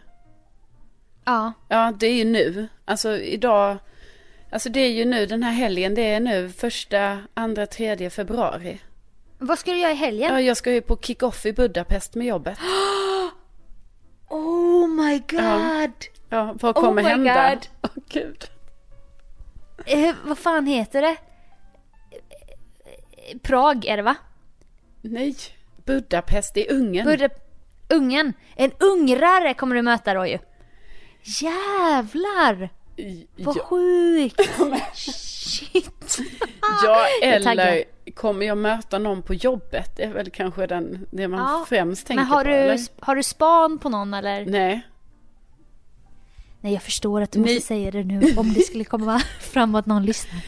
Ja. Ja, det är ju nu. Alltså idag, alltså det är ju nu den här helgen, det är nu första, andra, tredje februari. Vad ska du göra i helgen? Ja, jag ska ju på kick-off i Budapest med jobbet. *gasps* Oh my god! Ja, vad Oh kommer my hända? God. *laughs* Åh gud. Eh, vad fan heter det? Prag är det va? Nej, Budapest i Ungern. Budde, ungen. En ungrare kommer du möta då ju. Jävlar! Vad sjukt! *laughs* Shit! ja, *laughs* eller kommer jag möta någon på jobbet? Det är väl kanske den, det man Ja, främst tänker Men har på. du, eller? har du span på någon eller? Nej, Nej jag förstår att du Ni- måste säga det nu om det skulle komma *laughs* fram att någon lyssnar.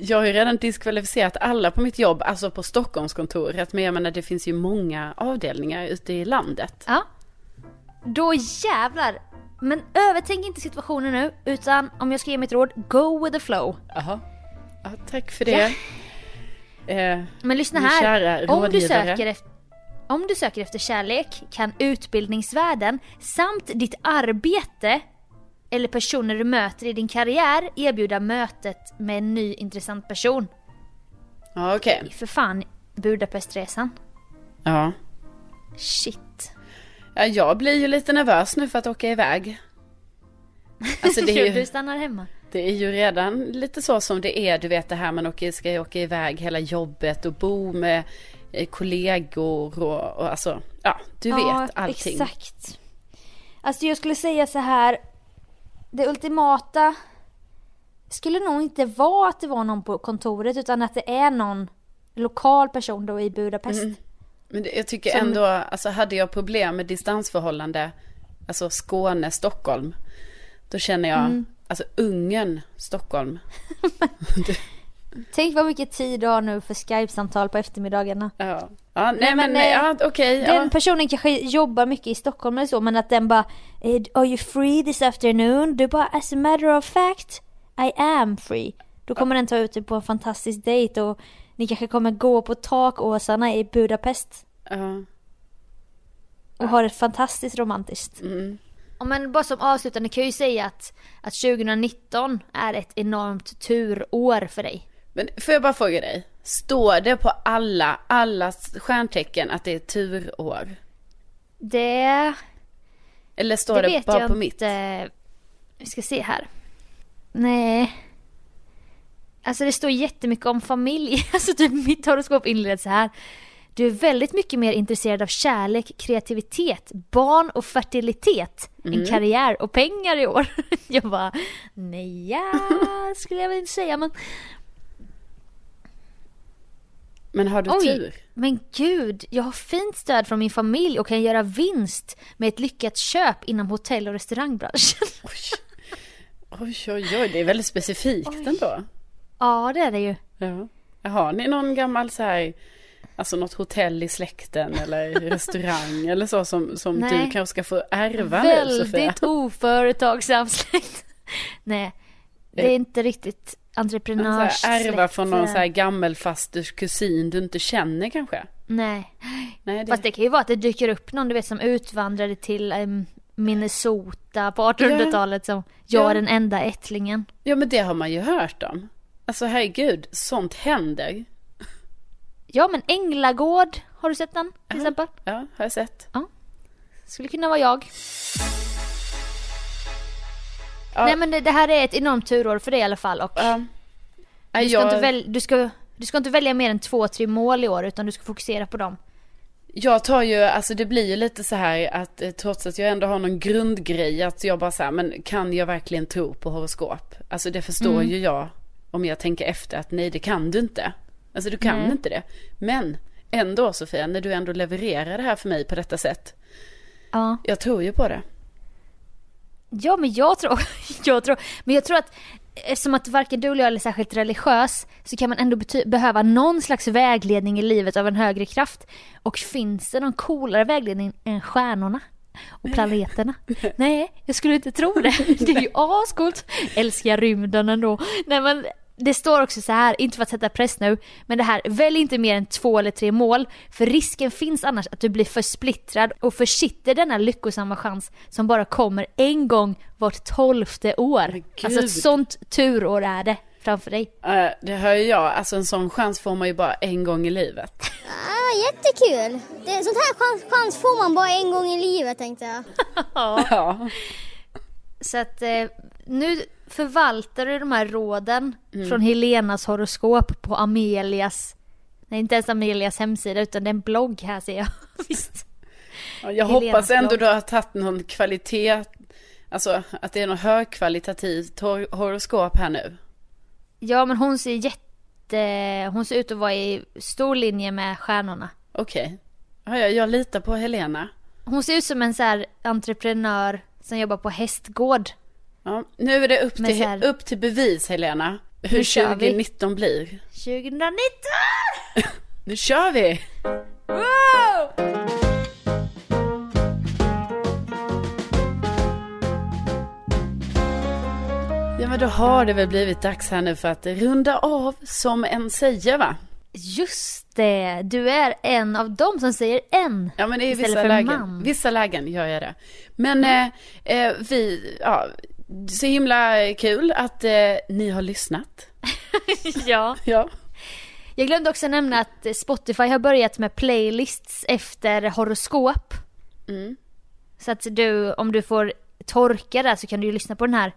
jag har ju redan diskvalificerat alla på mitt jobb, alltså på Stockholmskontoret. Men jag menar det finns ju många avdelningar ute i landet. Ja. Då jävlar! Men övertänk inte situationen nu, utan om jag ska ge mitt råd, go with the flow. Jaha. Ja, tack för det. Eh, Men lyssna här. Om du, söker efter, om du söker efter kärlek kan utbildningsvärlden samt ditt arbete eller personer du möter i din karriär erbjuda mötet med en ny intressant person. ja, okej. För fan Budapestresan. Ja. Shit. Ja, jag blir ju lite nervös nu för att åka iväg. Alltså det är *laughs* ju... Du stannar hemma. Det är ju redan lite så som det är, du vet det här man åker, ska åka iväg hela jobbet och bo med eh, kollegor och, och alltså, ja, du vet allting. exakt. Alltså jag skulle säga så här. Det ultimata skulle nog inte vara att det var någon på kontoret utan att det är någon lokal person då i Budapest. Mm. Men det, jag tycker Som- ändå, alltså hade jag problem med distansförhållande, alltså Skåne, Stockholm, då känner jag, Mm. alltså Ungern, Stockholm. *laughs* Tänk vad mycket tid du har nu för Skype-samtal på eftermiddagarna. Ja, ja nej, Nej, men, men, eh, ja, okej. Den ja. personen kanske jobbar mycket i Stockholm eller så men att den bara eh, Are you free this afternoon? Du bara as a matter of fact I am free. Då kommer den ta ut dig på en fantastisk dejt och ni kanske kommer gå på takåsarna i Budapest Ja, och ha det fantastiskt romantiskt. mm. Ja, men bara som avslutande kan jag ju säga att, att 2019 är ett enormt turår för dig. Men får jag bara fråga dig, står det på alla, alla stjärntecken att det är turår? Det, Eller står det det, vet bara jag på mitt? inte. Vi ska se här. Nej. Alltså det står jättemycket om familj. *laughs* Alltså typ mitt horoskop inleds så här. Du är väldigt mycket mer intresserad av kärlek, kreativitet, barn och fertilitet Mm. än karriär och pengar i år. *laughs* Jag bara, nej ja, skulle jag väl inte säga men Men har du Oj, tur? men gud, jag har fint stöd från min familj och kan göra vinst med ett lyckat köp inom hotell och restaurangbranschen. Oj, oj, oj, det är väldigt specifikt Oj. ändå. Ja, det är det ju. Ja. Har ni någon gammal så här, alltså något hotell i släkten eller *laughs* restaurang eller så som, som Nej. du kanske ska få ärva nu Sofia? Väldigt oföretagsam släkt. *laughs* Nej, det är inte riktigt entreprenörs ärva från någon släkt. så här gammelfasters kusin du inte känner kanske? Nej, Nej, det... fast det kan ju vara att det dyker upp någon du vet som utvandrade till em, Minnesota på 1800-talet som jag Ja. är den enda ättlingen. Ja, men det har man ju hört om. Alltså herregud, sånt händer. Ja men Änglagård, har du sett den till Ja. exempel? Ja, har jag sett. Skulle kunna vara jag. Ja. Nej men det, det här är ett enormt turår för dig i alla fall och Ja. Nej, du, ska jag, inte väl, du, ska, du ska inte välja mer än två, tre mål i år utan du ska fokusera på dem. jag tar ju, alltså det blir ju lite så här att eh, trots att jag ändå har någon grundgrej att jag bara så här, men kan jag verkligen tro på horoskop? Alltså det förstår Mm. ju jag om jag tänker efter att nej det kan du inte. Alltså du kan Nej. inte det. Men ändå Sofia, när du ändå levererar det här för mig på detta sätt. Ja. Jag tror ju på det. Ja men jag tror, *laughs* jag tror, men jag tror att eftersom att varken du eller jag är särskilt religiös så kan man ändå behöva någon slags vägledning i livet av en högre kraft. Och finns det någon coolare vägledning än stjärnorna? Och planeterna? *laughs* Nej, jag skulle inte tro det. *laughs* Det är ju ascoolt. Älskar rymden ändå. Nej men det står också så här, inte för att sätta press nu, men det här, välj inte mer än två eller tre mål, för risken finns annars att du blir för splittrad och försitter denna lyckosamma chans som bara kommer en gång vart tolfte år. Alltså ett sånt turår är det framför dig. Eh, det hör ju jag, alltså en sån chans får man ju bara en gång i livet. Ah, jättekul! Det, sånt här chans, chans får man bara en gång i livet tänkte jag. *laughs* Ja. Så att eh, nu förvaltar du de här råden Mm. från Helenas horoskop på Amelias, nej inte ens Amelias hemsida utan det är en blogg här ser jag. *laughs* Visst. Ja, Jag Helenas hoppas ändå blogg. du har tagit någon kvalitet, alltså att det är något högkvalitativt hor- horoskop här nu. Ja men hon ser jätte, hon ser ut att vara i stor linje med stjärnorna. Okej. Ja, jag, jag litar på Helena. Hon ser ut som en så här entreprenör som jobbar på hästgård. Ja, nu är det upp till, här- upp till bevis Helena. Hur Nu kör vi. 2019 blir. 2019! *laughs* Nu kör vi! Wow! Ja men då har det väl blivit dags här nu för att runda av som en säger va? Just det, du är en av dem som säger en. Ja men i Istället vissa för lägen, man. vissa lägen gör jag det. Men eh, eh, vi, ja, så himla kul att eh, ni har lyssnat. *laughs* ja. Ja. Jag glömde också nämna att Spotify har börjat med playlists efter horoskop. Mm. Så att du, om du får torka där så kan du ju lyssna på den här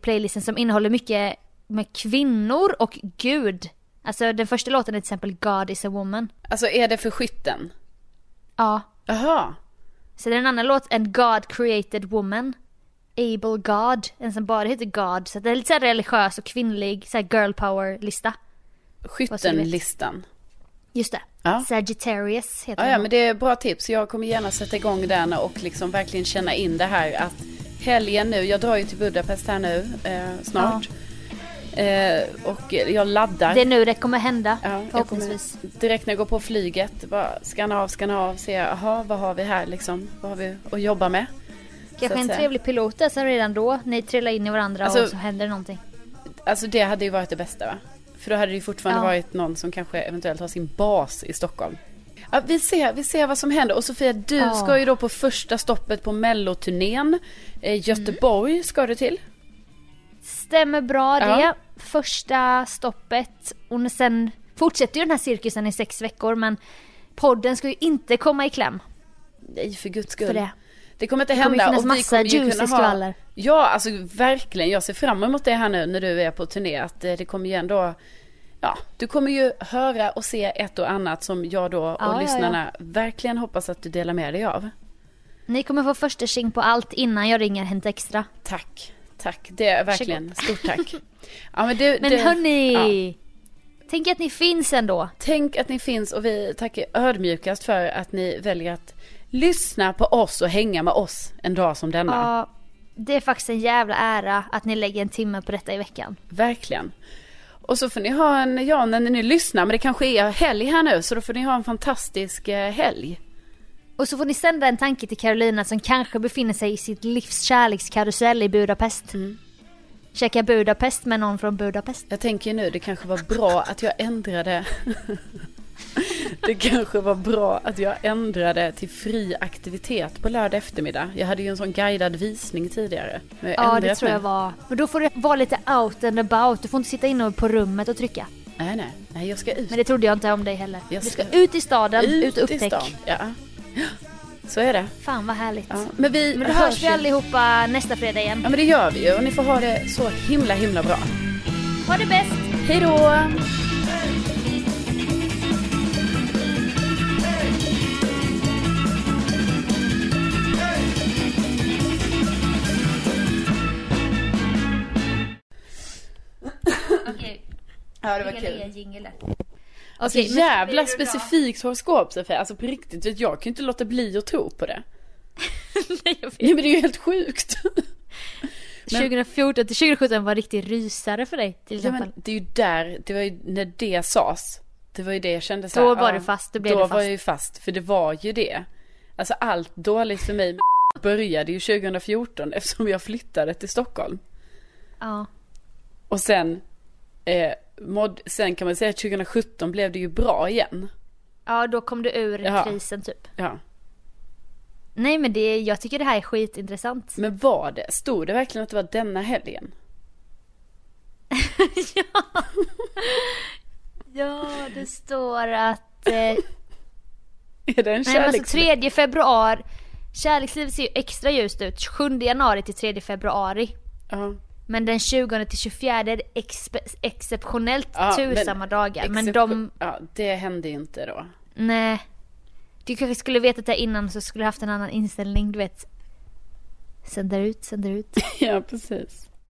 playlisten som innehåller mycket med kvinnor och Gud. Alltså den första låten är till exempel God is a woman. Alltså är det för skytten? Ja. Jaha. Så det är en annan låt, en God created woman. Able God, en som bara heter God. Så det är lite så här religiös och kvinnlig så här girl power lista. Skyttenlistan. Just det. Ja. Sagittarius heter Ja, ja, men det är bra tips. Jag kommer gärna sätta igång den och liksom verkligen känna in det här att helgen nu, jag drar ju till Budapest här nu eh, snart. Eh, och jag laddar. Det är nu det kommer hända, Ja, jag förhoppningsvis. kommer direkt när jag går på flyget, bara skanna av, skanna av, se, jaha, vad har vi här liksom? Vad har vi att jobba med? Kanske en säga. trevlig pilot där som redan då, ni trillar in i varandra Alltså- och så händer någonting. Alltså det hade ju varit det bästa va? För då hade det ju fortfarande Ja. varit någon som kanske eventuellt har sin bas i Stockholm. Ja, vi, ser, vi ser vad som händer. Och Sofia, du Ja. ska ju då på första stoppet på melloturnén. Eh, Göteborg ska du till. Stämmer bra Ja. det. Första stoppet och sen fortsätter ju den här cirkusen i sex veckor men podden ska ju inte komma i kläm Nej, för guds skull. för det. Det kommer inte Det kommer hända. finnas och vi kommer ju kunna ha... skvaller. Ja, alltså verkligen. Jag ser fram emot det här nu när du är på turné. Att eh, det kommer ju ändå... Ja, du kommer ju höra och se ett och annat som jag då och Ja, ja, lyssnarna verkligen hoppas att du delar med dig av. Ni kommer få första tjing på allt innan jag ringer Hänt Extra. Tack, tack. Det är verkligen stort tack. Ja, men det, Men det, hörni! Tänk att ni finns ändå. Tänk att ni finns och vi tackar ödmjukast för att ni väljer att lyssna på oss och hänga med oss en dag som denna. Ja, det är faktiskt en jävla ära att ni lägger en timme på detta i veckan. Verkligen. Och så får ni ha en, ja när ni lyssnar, men det kanske är helg här nu, så då får ni ha en fantastisk eh, helg. Och så får ni sända en tanke till Carolina som kanske befinner sig i sitt livs kärlekskarusell i Budapest. Mm. Käka Budapest med någon från Budapest. Jag tänker nu, det kanske var bra att jag ändrade *laughs* *laughs* Det kanske var bra att jag ändrade till fri aktivitet på lördag eftermiddag. Jag hade ju en sån guidad visning tidigare. Ja, det tror jag var. Men då får du vara lite out and about. Du får inte sitta inne på rummet och trycka. Nej, nej, nej, jag ska ut. Men det trodde jag inte om dig heller. Jag Du ska ska ut i staden, ut, och i upptäck. stan. Ja. Så är det. Fan vad härligt. Ja. Men vi Men då hörs vi allihopa nästa fredag igen. Ja, men det gör vi ju. Och ni får ha det så himla, himla bra. Ha det bäst! Hej Ja, det var kul. Alltså Okej, men- jävla specifikt horoskop Sofia. Alltså på riktigt, vet, jag kan ju inte låta bli att tro på det. *laughs* Nej, jag vet. Nej men det är ju helt sjukt. *laughs* 2014 till 2017 var en riktig rysare för dig till Ja, exempel. men det är ju där, det var ju när det sades. Det var ju det jag kände så Då här, var ja, du fast, då blev Då du var fast. jag ju fast, för det var ju det. Alltså allt dåligt för mig *laughs* började ju 2014 eftersom jag flyttade till Stockholm. Ja. Och sen Eh, mod, sen kan man säga att 2017 blev det ju bra igen. Ja, då kom du ur Ja. krisen typ. Ja. Nej men det, jag tycker det här är skitintressant. Men var det, stod det verkligen att det var denna helgen? *laughs* Ja, det står att... Eh, *laughs* Är det en nej men alltså kärleks... 3 februari. Kärlekslivet ser ju extra ljust ut. 7 januari till 3 februari. Ja. Men den 20 till 24 är det expe- exceptionellt Ja, tursamma dagar. Men de, Ja, det hände ju inte då. nej. Du kanske skulle vetat det innan så skulle du haft en annan inställning, du vet. Sänder ut, sänder ut. *laughs* Ja, precis.